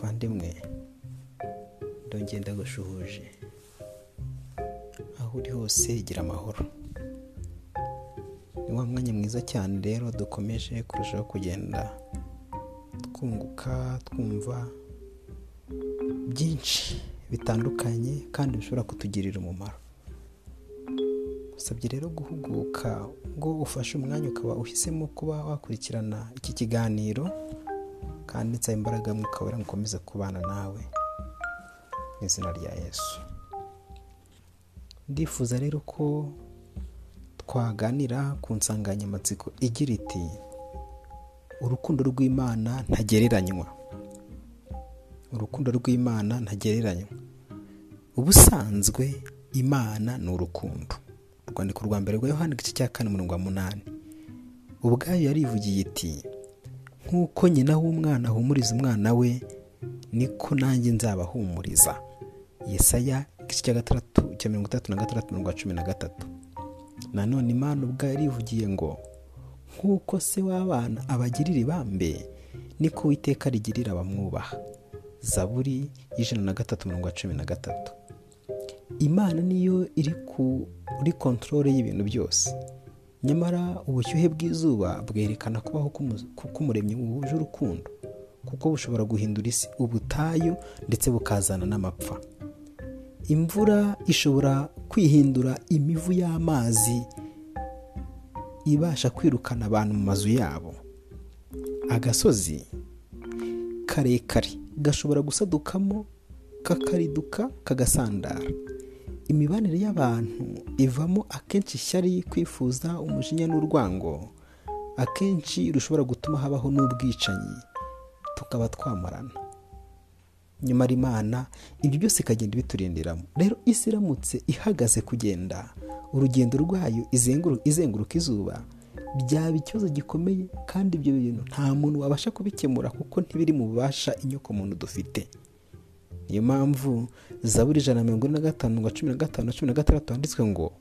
muvandimwe ndongera ndagushuhuje aho uri hose gira amahoro. Ni wa mwanya mwiza cyane rero dukomeje kurushaho kugenda twunguka twumva byinshi bitandukanye kandi bishobora kutugirira umumaro. Usabye rero guhuguka ngo ufashe umwanya ukaba uhisemo kuba wakurikirana iki kiganiro. Kandi nsaba imbaraga mwuka wera mukomeze kubana nawe mu izina rya yesu. Ndifuza rero ko twaganira ku nsanganyamatsiko igira iti urukundo rw'imana ntagereranywa. Urukundo rw'imana ntagereranywa. Ubusanzwe imana ni urukundo. Urwandiko rwa mbere rwa yohani igice cya kane umurongo wa munani. Ubwayo yarivugiye iti nk'uko nyina w'umwana ahumuriza umwana we niko nanjye nzabahumuriza yesaya igice cya gatandatu cya mirongo itandatu na gatandatu mirongo cumi na gatatu. Nanone imana ubwayo yarivugiye ngo nk'uko se w'abana abagirira ibambe niko witeka rigirira abamwubaha. Zaburi y'ijana na gatatu mirongo cumi na gatatu. Imana niyo iri kuri kontorore y'ibintu byose. Nyamara ubushyuhe bw'izuba bwerekana kubaho k'umuremyi wuje urukundo kuko bushobora guhindura isi ubutayu ndetse bukazana n'amapfa. Imvura ishobora kwihindura imivu y'amazi ibasha kwirukana abantu mu mazu yabo. Agasozi karekare gashobora gusadukamo kakariduka kagasandara. Imibanire y'abantu ivamo akenshi ishyari kwifuza umujinya n'urwango akenshi rushobora gutuma habaho n'ubwicanyi tukaba twamarana nyamara imana ibyo byose ikagenda ibiturindiramo rero isi iramutse ihagaze kugenda urugendo rwayo izenguruka izuba byaba ikibazo gikomeye kandi ibyo bintu nta muntu wabasha kubikemura kuko ntibiri mu bubasha inyoko muntu dufite. Niyo mpamvu zaburi ijana na mirongo ine na gatanu na cumi na gatanu na cumi na gatandatu handitswe ngo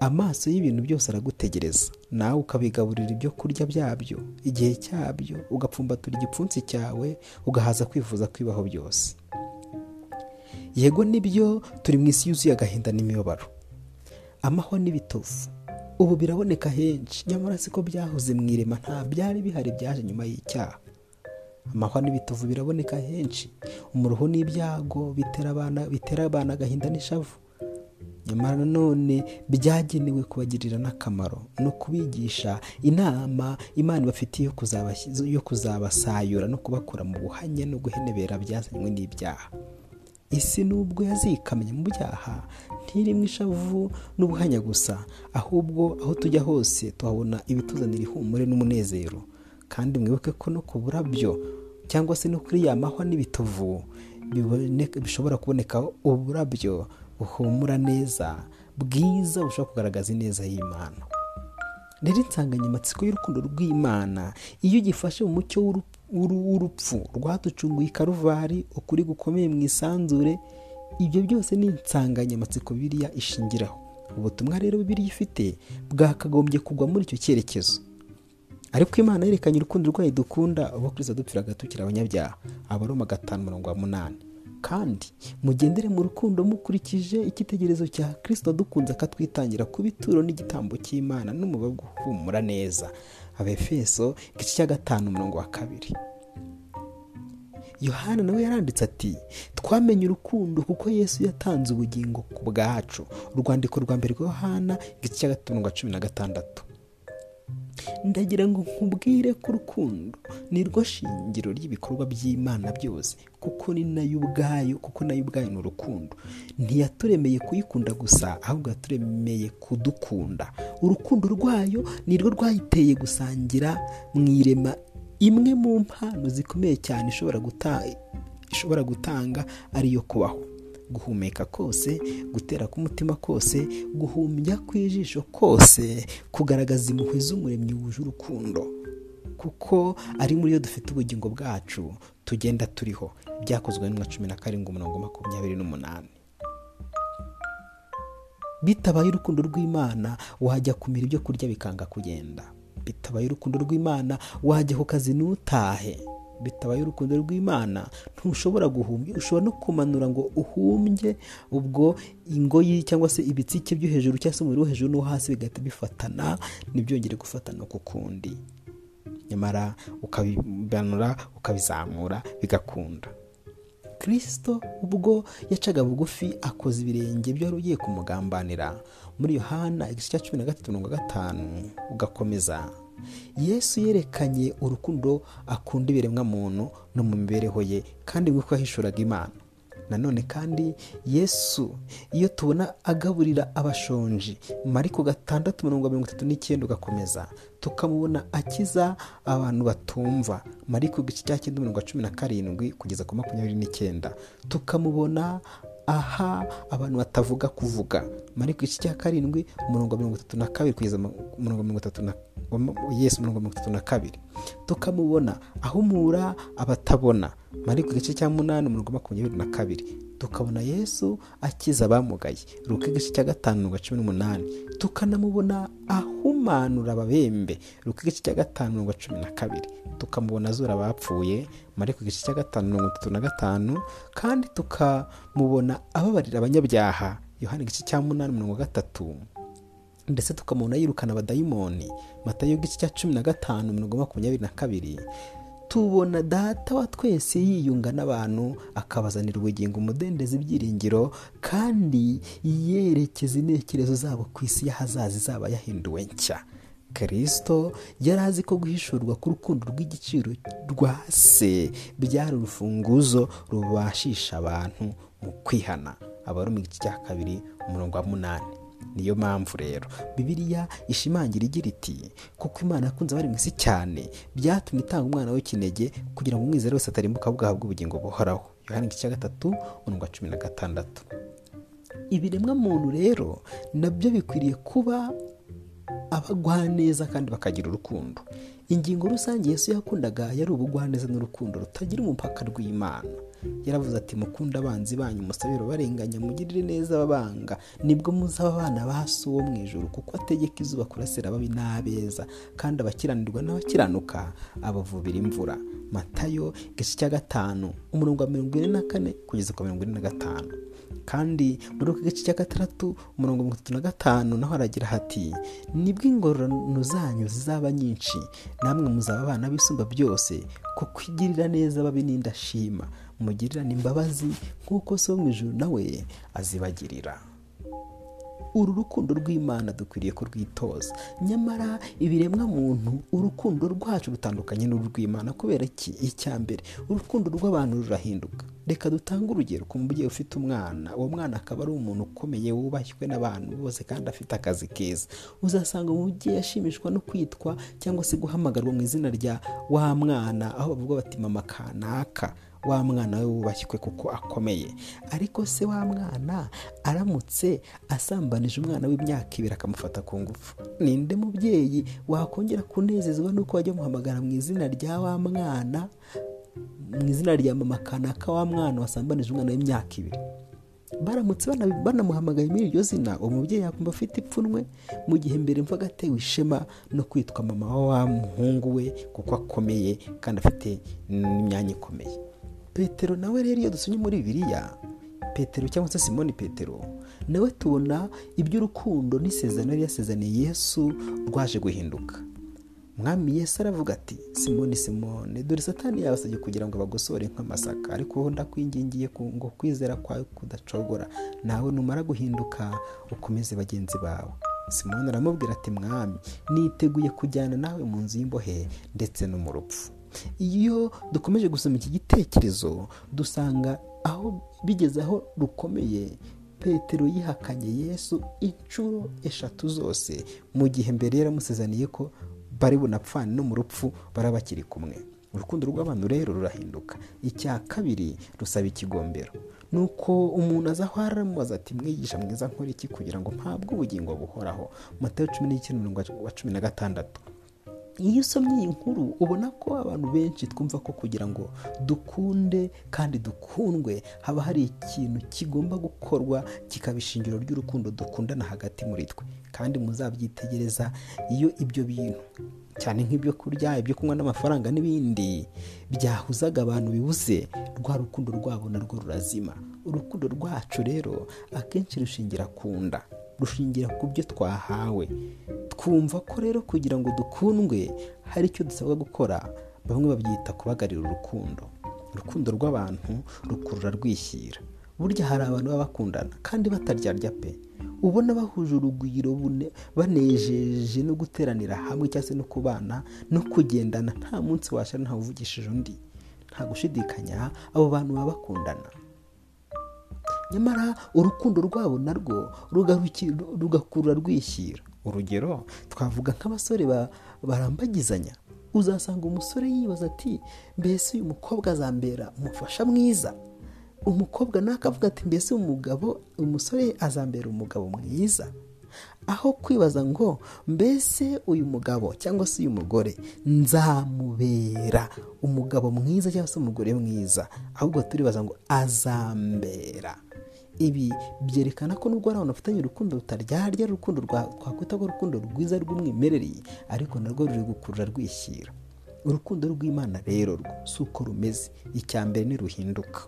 amaso y'ibintu byose aragutegereza. Nawe ukabigaburira ibyo kurya byabyo. Igihe cyabyo ugapfumbatura igipfunsi cyawe ugahaza kwifuza kwibaho byose. Yego ni byo turi mu isi yuzuye agahinda n'imibabaro. Amahwa n'ibitovu. Ubu biraboneka henshi. Nyamara siko byahoze mu irema nta byari bihari byaje nyuma y'icyaha. Amahwa n'ibitovu biraboneka henshi. Umuruho n'ibyago bitera abana agahinda n'ishavu. Nyamara nanone byagenewe kubagirira n'akamaro no kubigisha inama imana ibafitiye yo kuzabasayura no kubakura mu buhanya no guhenebera byazanywe n'ibyaha. Isi nubwo yazikamye mu byaha ntirimo ishavu n'ubuhanya gusa ahubwo aho tujya hose tuhabona ibituzanira ihumure n'umunezero. Kandi mwibuke ko no ku burabyo cyangwa se no kuri ya mahwa n'ibitovu bishobora kuboneka uburabyo buhumura neza bwiza bushobora kugaragaza ineza y'imana. Rero insanganyamatsiko y'urukundo rw'imana iyo ugifashe mu mucyo w'urupfu rwaducunguye ikaruvari ukuri gukomeye mu isanzure ibyo byose ni insanganyamatsiko biriya ishingiraho. Ubutumwa rero bibiriya ifite bwakagombye kugwa muri icyo cyerekezo. Ariko imana yerekanye urukundo rwayo dukunda ubwo kirisita dupfiraga tukiri abanyabyaha. Abaroma gatanu mirongo munani kandi mugendere mu rukundo mukurikije icyitegererezo cya kirisita dukunze akatwitangira ku bituro n'igitambo cy'imana n'umubavu guhumura neza. Abefeso igice cya gatanu umurongo wa kabiri. Yohana nawe yaranditse ati twamenye urukundo kuko yesu yatanze ubugingo ku bwacu. Urwandiko rwa mbere rwa yohana igice cya gatanu umurongo wa cumi na gatandatu. Ndagira ngo nkubwire ko urukundo ni rwo shingiro ry'ibikorwa by'imana byose kuko ni na yo ubwayo kuko na yo ubwayo ni urukundo. Ntiyaturemeye kuyikunda gusa ahubwo yaturemeye kudukunda. Urukundo rwayo ni rwo rwayiteye gusangira mu irema imwe mu mpano zikomeye cyane ishobora gutanga ariyo kubaho. Guhumeka kose gutera k'umutima kose guhumbya kw'ijisho kose kugaragaza impuhwe z'umuremyi wuje urukundo. Kuko ari muri yo dufite ubugingo bwacu tugenda turiho. Byakozwe na cumi na karindwi umurongo makumyabiri n'umunani. Bitabaye urukundo rw'imana wajya kumira ibyo kurya bikanga kugenda. Bitabaye urukundo rw'imana wajya ku kazi ntutahe bitabaye urukundo rw'imana ntushobora guhumbya ushobora no kumanura ngo uhumbye ubwo ingoyi cyangwa se ibitsike byo hejuru cyangwa se umubiri wo hejuru n'uwo hasi bigahita bifatana ntibyongere gufatana ku kundi. Nyamara ukabibanura ukabizamura bigakunda. Kirisito ubwo yacaga bugufi akoze ibirenge byari ugiye kumugambanira. Muri yohana igice cya cumi na gatatu mirongo gatanu ugakomeza. Yesu yerekanye urukundo akunda ibiremwa muntu no mu mibereho ye kandi nk'uko yahishuraga imana. Nanone kandi yesu iyo tubona agaburira abashonji mariko gatandatu mirongo mirongo itatu n'icyenda ugakomeza tukamubona akiza abantu batumva mariko igice cya cyenda mirongo cumi na karindwi kugeza ku makumyabiri n'icyenda. Tukamubona aha abantu batavuga kuvuga. Mariko igice cya karindwi umurongo mirongo itatu na kabiri kugeza umurongo mirongo itatu na yesu umurongo mirongo itatu na kabiri. Tukamubona ahumura abatabona. Mariko igice cya munani umurongo makumyabiri na kabiri. Tukabona yesu akiza abamugaye. Ruka igice cya gatanu mirongo cumi n'umunani. Tukanamubona ahumanura ababembe. Ruka igice cya gatanu mirongo cumi na kabiri. Tukamubona azura abapfuye mariko igice cya gatanu mirongo itatu na gatanu kandi tukamubona ababarira abanyabyaha. Yohani igice cya munani mirongo gatatu. Ndetse tukamubona yirukana abadayimoni. Matayo igice cya cumi na gatanu mirongo makumyabiri na kabiri. Tubona data wa twese yiyunga n'abantu akabazanira ubugingo umudendezi ibyiringiro kandi yerekeza intekerezo zabo ku isi y'ahazaza izaba yahinduwe nshya. Kirisito yari azi ko guhishurwa k'urukundo rw'igiciro rwa se byari urufunguzo rubashisha abantu mu kwihana. Aba ari mu gice cya kabiri umurongo wa munani. Niyo mpamvu rero. Bibiliya ishimangira igira iti kuko imana yakunze abari mu isi cyane byatumye itanga umwana w'ikinege kugira ngo umwizere wese atarimbuka bwahabwa ubugingo buhoraho. Yohani igice cya gatatu umurongo wa cumi na gatandatu. Ibiremwa muntu rero na byo bikwiriye kuba abagwaneza kandi bakagira urukundo. Ingingo rusange Yesu yakundaga yari ubugwaneza n'urukundo rutagira umupaka rw'imana. Yaravuze ati mukunde abanzi banyu musabire barenganya mugirire neza ababanga. Nibwo muzaba abana ba so wo mu ijoro kuko ategeka izuba kurasira ababi n'abeza kandi abakiranirwa n'abakiranuka abavubira imvura. Matayo igice cya gatanu umurongo wa mirongo ine na kane kugeza ku mirongo ine na gatanu. Kandi muri ako gace cya gatandatu umurongo mirongo itatu na gatanu naho haragira hati ni bwo ingororano zanyu zizaba nyinshi namwe muzaba abana b'isumba byose kuko igirira neza ababi n'indashima. Mugirirane imbabazi nk'uko so mu ijuru nawe azibagirira. Uru rukundo rw'imana dukwiriye kurwitoza. Nyamara ibiremwa muntu urukundo rwacu rutandukanye n'urw'imana kubera iki? Icya mbere urukundo rw'abantu rurahinduka. Reka dutange urugero ku mubyeyi ufite umwana. Uwo mwana akaba ari umuntu ukomeye wubashywe n'abantu bose kandi afite akazi keza. Uzasanga umubyeyi ashimishwa no kwitwa cyangwa se guhamagarwa mu izina rya wa mwana aho bavuga bati mama kanaka. Wa mwana we wubashywe kuko akomeye. Ariko se wa mwana aramutse asambanije umwana w'imyaka ibiri akamufata ku ngufu. Ninde mubyeyi wakongera kunezezwa nuko wajya muhamagara mu izina rya wa mwana mu izina rya mama kanaka wa mwana wasambanije umwana w'imyaka ibiri? Baramutse banamuhamagaye muri iryo zina. Uwo mubyeyi yakumva afite ipfunwe. Mu gihe mbere mvuga atewe ishema no kwitwa mama wa wa muhungu we kuko akomeye kandi afite n'imyanya ikomeye. Petero nawe rero iyo dusomye muri bibiliya petero cyangwa se simoni petero nawe tubona iby'urukundo n'isezerano yari yasezaniye yesu rwaje guhinduka. Mwami yesu aravuga ati simoni simone dore satani yabasabye kugira ngo bagosore nk'amasaka ariko wowe ndakwingingiye ngo kwizera kwawe kudacogora. Nawe numara guhinduka ukomeze bagenzi bawe. Simone aramubwira ati mwami niteguye kujyana nawe mu nzu y'imbohe ndetse no mu rupfu. Iyo dukomeje gusoma iki gitekerezo dusanga aho bigeze aho rukomeye. Petero yihakanye yesu inshuro eshatu zose. Mu gihe mbere yaramusezaniye ko bari bunapfane no mu rupfu baraba bakiri kumwe. Urukundo rw'abantu rero rurahinduka. Icya kabiri rusaba ikigombero. Ni uko umuntu aza aho aramubaza ati mwigisha mwiza nkora iki kugira ngo mpabwe ubugingo buhoraho? Matayo cumi n'icyenda mirongo cumi na gatandatu. Iyo usomye iyi nkuru ubona ko abantu benshi twumva ko kugira ngo dukunde kandi dukundwe haba hari ikintu kigomba gukorwa kikaba ishingiro ry'urukundo dukundana hagati muri twe. Kandi muzabyitegereza iyo ibyo bintu cyane nk'ibyo kurya ibyo kunywa n'amafaranga n'ibindi byahuzaga abantu bibuze rwa rukundo rwabo narwo rurazima. Urukundo rwacu rero akenshi rushingira ku nda. Rushingira ku byo twahawe. Twumva ko rero kugira ngo dukundwe hari icyo dusabwa gukora. Bamwe babyita kubagarira urukundo. Urukundo rw'abantu rukurura rwishyira. Burya hari abantu baba bakundana kandi bataryarya pe. Ubona bahuje urugwiro banejeje no guteranira hamwe cyangwa se no kubana no kugendana. Nta munsi washira ntawe uvugishije undi. Nta gushidikanya abo bantu baba bakundana. Nyamara urukundo rwabo narwo rugakurura rwishyira urugero twavuga nk'abasore barambagizanya. Uzasanga umusore yibaza ati mbese uyu mukobwa azambera umufasha mwiza? Umukobwa nawe akavuga ati mbese umugabo umusore azambera umugabo mwiza? Aho kwibaza ngo mbese uyu mugabo cyangwa se uyu mugore nzamubera umugabo mwiza cyangwa se umugore mwiza? Ahubwo turibaza ngo azambera. Ibi byerekana ko nubwo ari abantu bafitanye urukundo rutaryarya urukundo twakwita ko urukundo rwiza rw'umwimerere ariko narwo ruri gukurura rwishyira. Urukundo rw'imana rero rwo si uko rumeze. Icya mbere ntiruhinduka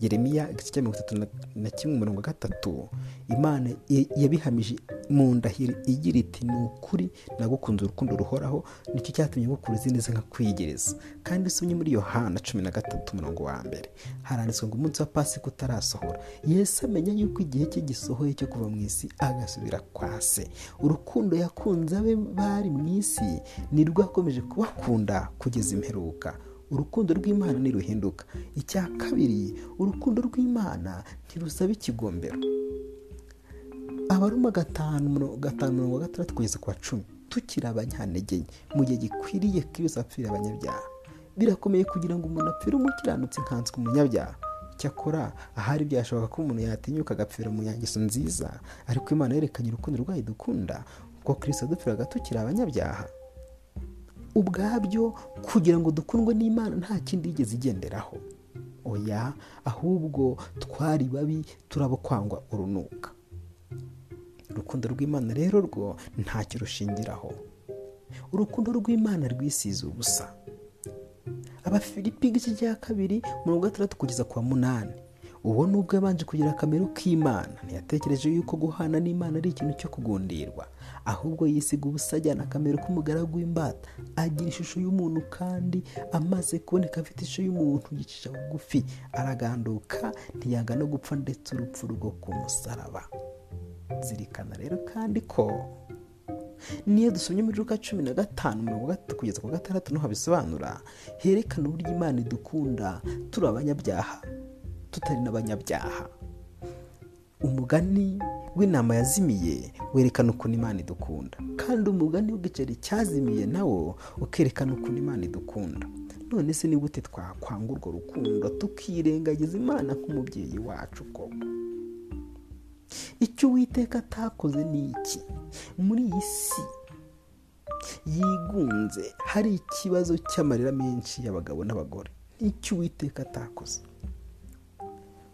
Yeremiya igice cya mirongo itatu na kimwe mirongo gatatu. Imana yabihamije mu ndahiro igira iti ni ukuri nagukunze urukundo ruhoraho ni cyo cyatumye ngukura izindi nka kwigereza kandi usomye muri yohana cumi na gatatu mirongo wa mbere. Haranditswe ngo umunsi wa pasika utarasohora. Yesu amenya yuko igihe cye gisohoye cyo kuva mu isi agasubira kwa se. Urukundo yakunze abe bari mu isi nirwo akomeje kubakunda kugeza imperuka. Urukundo rw'imana ntiruhinduka. Icya kabiri urukundo rw'imana ntirusaba ikigombero. Abaruma gatanu gatanu mirongo gatandatu kugeza ku wa cumi tukiri abanyantege mu gihe gikwiriye ko apfira abanyabyaha. Birakomeye kugira ngo umuntu apfire umukiranutsi nkanswe umunyabyaha. Cyakora ahari byashoboka ko umuntu yatinyuka agapfira mu nyangeso nziza ariko imana yerekanye urukundo rwayo dukunda kuko kirisita dupfiraga tukiri abanyabyaha. Ubwabyo kugira ngo dukundwe n'imana nta kindi yigeze igenderaho. Oya ahubwo twari babi turabo kwangwa urunuka. Urukundo rw'imana rero rwo ntacyo rushingiraho. Urukundo rw'imana rwisize ubusa. Abafilipi igice cya kabiri mirongo gatandatu kugeza kwa munani. Ubu nubwo yabanje kugira akamero k'imana ntiyatekereje yuko guhana n'imana ari ikintu cyo kugundirwa. Ahubwo yisiga ubusa ajyana akamero k'umugaragu w'imbata. Agira ishusho y'umuntu kandi amaze kuboneka afite ishusho y'umuntu yicisha bugufi. Araganduka ntiyanga no gupfa ndetse urupfu rwo ku musaraba. Zirikana rero kandi ko niyo dusomye muri ruka cumi na gatanu mirongo gatatu kugeza ku gatandatu ni ho habisobanura herekana uburyo imana idukunda. Turi abanyabyaha. Tutari n'abanyabyaha. Umugani w'inama yazimiye werekana ukuntu imana idukunda. Kandi umugani w'igiceri cyazimiye nawo ukerekana ukuntu imana idukunda. None se ni gute twakwanga urwo rukundo tukirengagiza imana nk'umubyeyi wacu koko? Icyo uwiteka atakoze ni iki? Muri iyi si yigunze hari ikibazo cy'amarira menshi y'abagabo n'abagore. N'icyo uwiteka atakoze.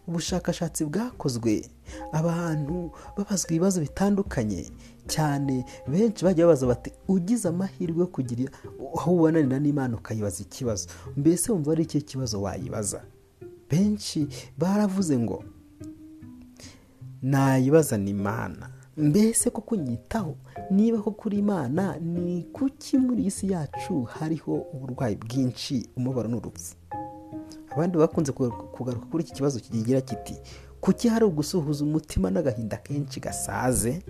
Ubushakashatsi bwakozwe. Abantu babazwa ibibazo bitandukanye. Cyane benshi bajya babaza bati ugize amahirwe yo kugira aho ubonanira n'imana ukayibaza ikibazo. Mbese wumva ari ikihe kibazo wayibaza? Benshi baravuze ngo nayibaza ni imana. Mbese ko kunyitaho niba ko kuri imana ni kuki muri iyi si yacu hariho uburwayi bwinshi? Umubaro n'urupfu abandi bakunze kugaruka kuri iki kibazo kigira kiti kuki hari ugusuhuza umutima n'agahinda kenshi gasaze?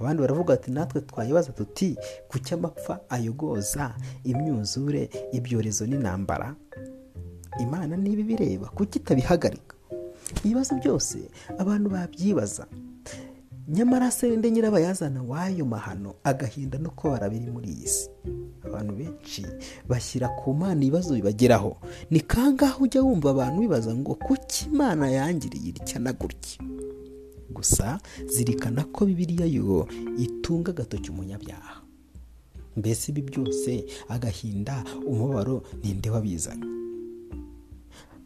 Abandi baravuga ati natwe twayibaza tuti kuki amapfa ayogoza imyuzure ibyorezo n'intambara? Imana niba ibireba kuki itabihagarika? Ibibazo byose abantu babyibaza. Nyamara se nde nyirabayazana w'ayo mahano agahinda no kubara biri muri iyi si? Abantu benshi bashyira ku mana ibibazo bibageraho. Ni kangahe ujya wumva abantu bibaza ngo kuki imana yangiriye itya na gutya? Gusa zirikana ko bibiriya yo itunga agatoki umunyabyaha. Mbese ibi byose agahinda umubabaro ninde wabizanye?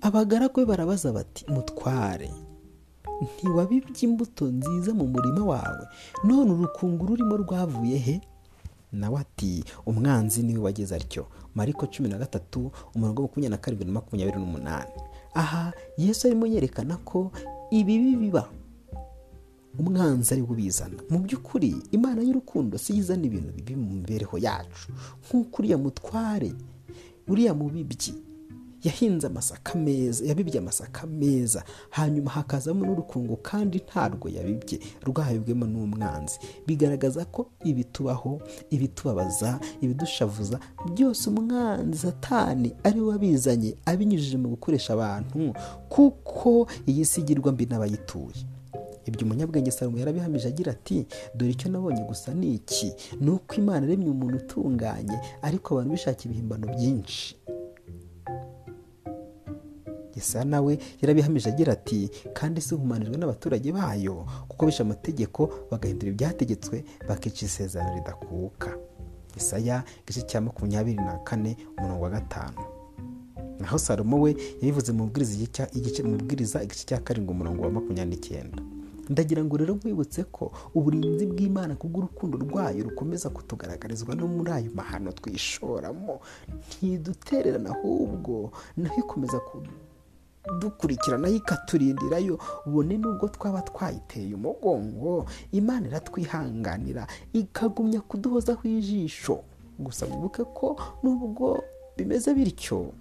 Abagaragu be barabaza bati mutware ntiwabibye imbuto nziza mu murima wawe? None urukungu rurimo rwavuye he? Nawe ati umwanzi ni we wageze atyo. Mariko cumi na gatatu umurongo makumyabiri na karindwi na makumyabiri n'umunani. Aha yesu arimo yerekana ko ibibi biba. Umwanzi ari ubizana. Mu by'ukuri imana y'urukundo si izana ibintu bibi mu mibereho yacu. Nk'uko uriya mutware uriya mubibyi yahinze amasaka meza yabibye amasaka meza. Hanyuma hakazamo n'urukungu kandi ntarwo yabibye. Rwabibwemo n'umwanzi. Bigaragaza ko ibitubaho ibitubabaza ibidushavuza byose umwanzi satani ari we wabizanye abinyujije mu gukoresha abantu kuko iyi si igirwa mbi n'abayituye. Ibyo umunyabwenge salomo yarabihamije agira ati dore icyo nabonye gusa ni iki? Ni uko imana iremye umuntu utunganye ariko abantu bishaka ibihimbano byinshi. Yesaya nawe yarabihamije agira ati kandi si humanijwe n'abaturage bayo kuko bishe amategeko bagahindura ibyategetswe bakica isezerano ridakuka. Yesaya igice cya makumyabiri na kane umurongo wa gatanu. Naho salomo we yabivuze mu mubwiriza igice cya karindwi umurongo wa makumyabiri n'icyenda. Ndagira ngo rero nkwibutse ko uburinzi bw'imana kubw'urukundo rwayo rukomeza kutugaragarizwa no muri ayo mahano twishoramo ntidutererana ahubwo na yo ikomeza dukurikirana ikaturindirayo ubone nubwo twaba twayiteye umugongo imana iratwihanganira ikagumya kuduhozaho ijisho. Gusa wibuke ko nubwo bimeze bityo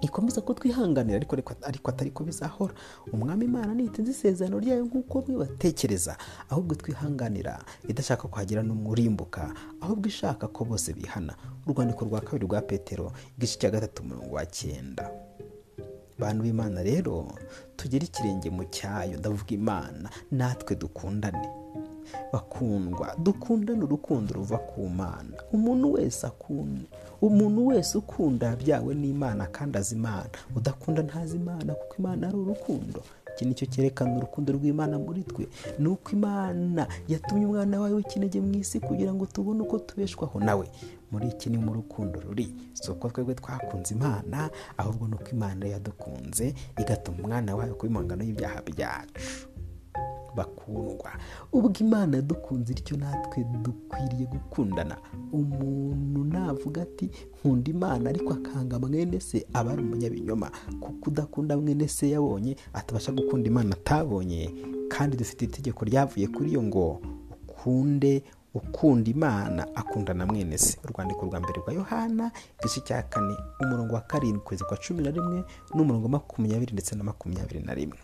ikomeza kutwihanganira ariko ariko atari ko bizahora. Umwami imana ntitinze isezerano ryayo nk'uko batekereza ahubwo twihanganira idashaka kuhagira n'umurimbuka ahubwo ishaka ko bose bihana. Urwandiko rwa kabiri rwa petero igice cya gatatu umurongo wa bantu b'imana rero tugere ikirenge mu cyayo ndavuga imana natwe dukundane. Bakundwa dukundane urukundo ruva ku mana. Umuntu wese akunda umuntu wese ukunda byawe n'imana kandi azi imana. Udakunda ntazi imana kuko imana ari urukundo. Iki ni cyo cyerekana urukundo rw'imana muri twe. Ni uko imana yatumye umwana wawe w'ikinege mu isi kugira ngo tubone uko tubeshwaho nawe. Muri iki ni mu rukundo ruri. Si uko twebwe twakunze imana ahubwo ni uko imana yadukunze igatuma umwana wayo kuba impangano y'ibyaha byacu. Bakundwa. Ubwo imana yadukunze ityo natwe dukwiriye gukundana. Umuntu navuga ati nkunda imana ariko akanga mwene se aba ari umunyabinyoma. Kuko udakunda mwene se yabonye atabasha gukunda imana atabonye. Kandi dufite itegeko ryavuye kuri yo ngo ukunde ukunda imana akunda na mwene se. Urwandiko rwa mbere rwa yohana igice cya kane umurongo wa karindwi ukwezi kwa cumi na rimwe n'umurongo wa makumyabiri ndetse na makumyabiri na rimwe.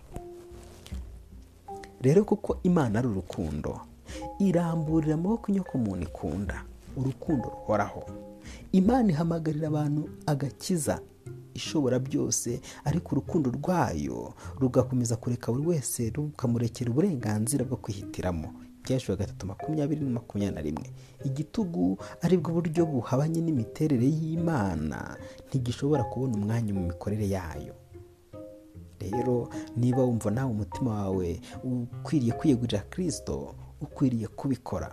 Rero kuko imana ari urukundo iramburira amaboko inyoko umuntu ikunda urukundo ruhoraho. Imana ihamagarira abantu agakiza ishobora byose ariko urukundo rwayo rugakomeza kureka buri wese rukamurekera uburenganzira bwo kwihitiramo. Byashyuwe gatatu makumyabiri na makumyabiri na rimwe. Igitugu ari bwo buryo buhabanye n'imiterere y'imana ntigishobora kubona umwanya mu mikorere yayo. Rero niba wumva nawe umutima wawe ukwiriye kwiyegurira kirisito ukwiriye kubikora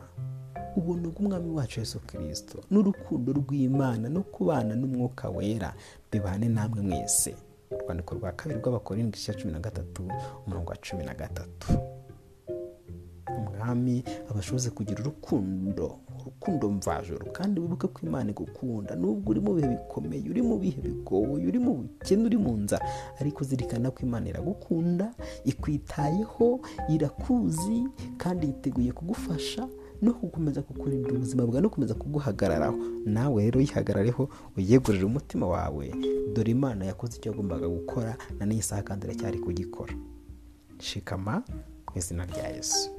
ubuntu bw'umwami wacu Yesu kirisito n'urukundo rw'imana no kubana n'umwuka wera bibane namwe mwese. Urwandiko rwa kabiri rw'abakorindwi igice cumi na gatatu umurongo wa cumi na gatatu. Umwami abashoboze kugira urukundo. Urukundo mvajoro kandi wibuke ko imana igukunda. Nubwo uri mu bihe bikomeye uri mu bihe bigoye uri mu bukene uri mu nzara. Ariko zirikana ko imana iragukunda ikwitayeho irakuzi kandi yiteguye kugufasha no gukomeza kukurindira ubuzima bwawe no gukomeza kuguhagararaho. Nawe rero yihagarareho uyegurire umutima wawe. Dore imana yakoze icyo yagombaga gukora na n'iyi saha kandi iracyari kugikora. Shikama mu izina rya yesu.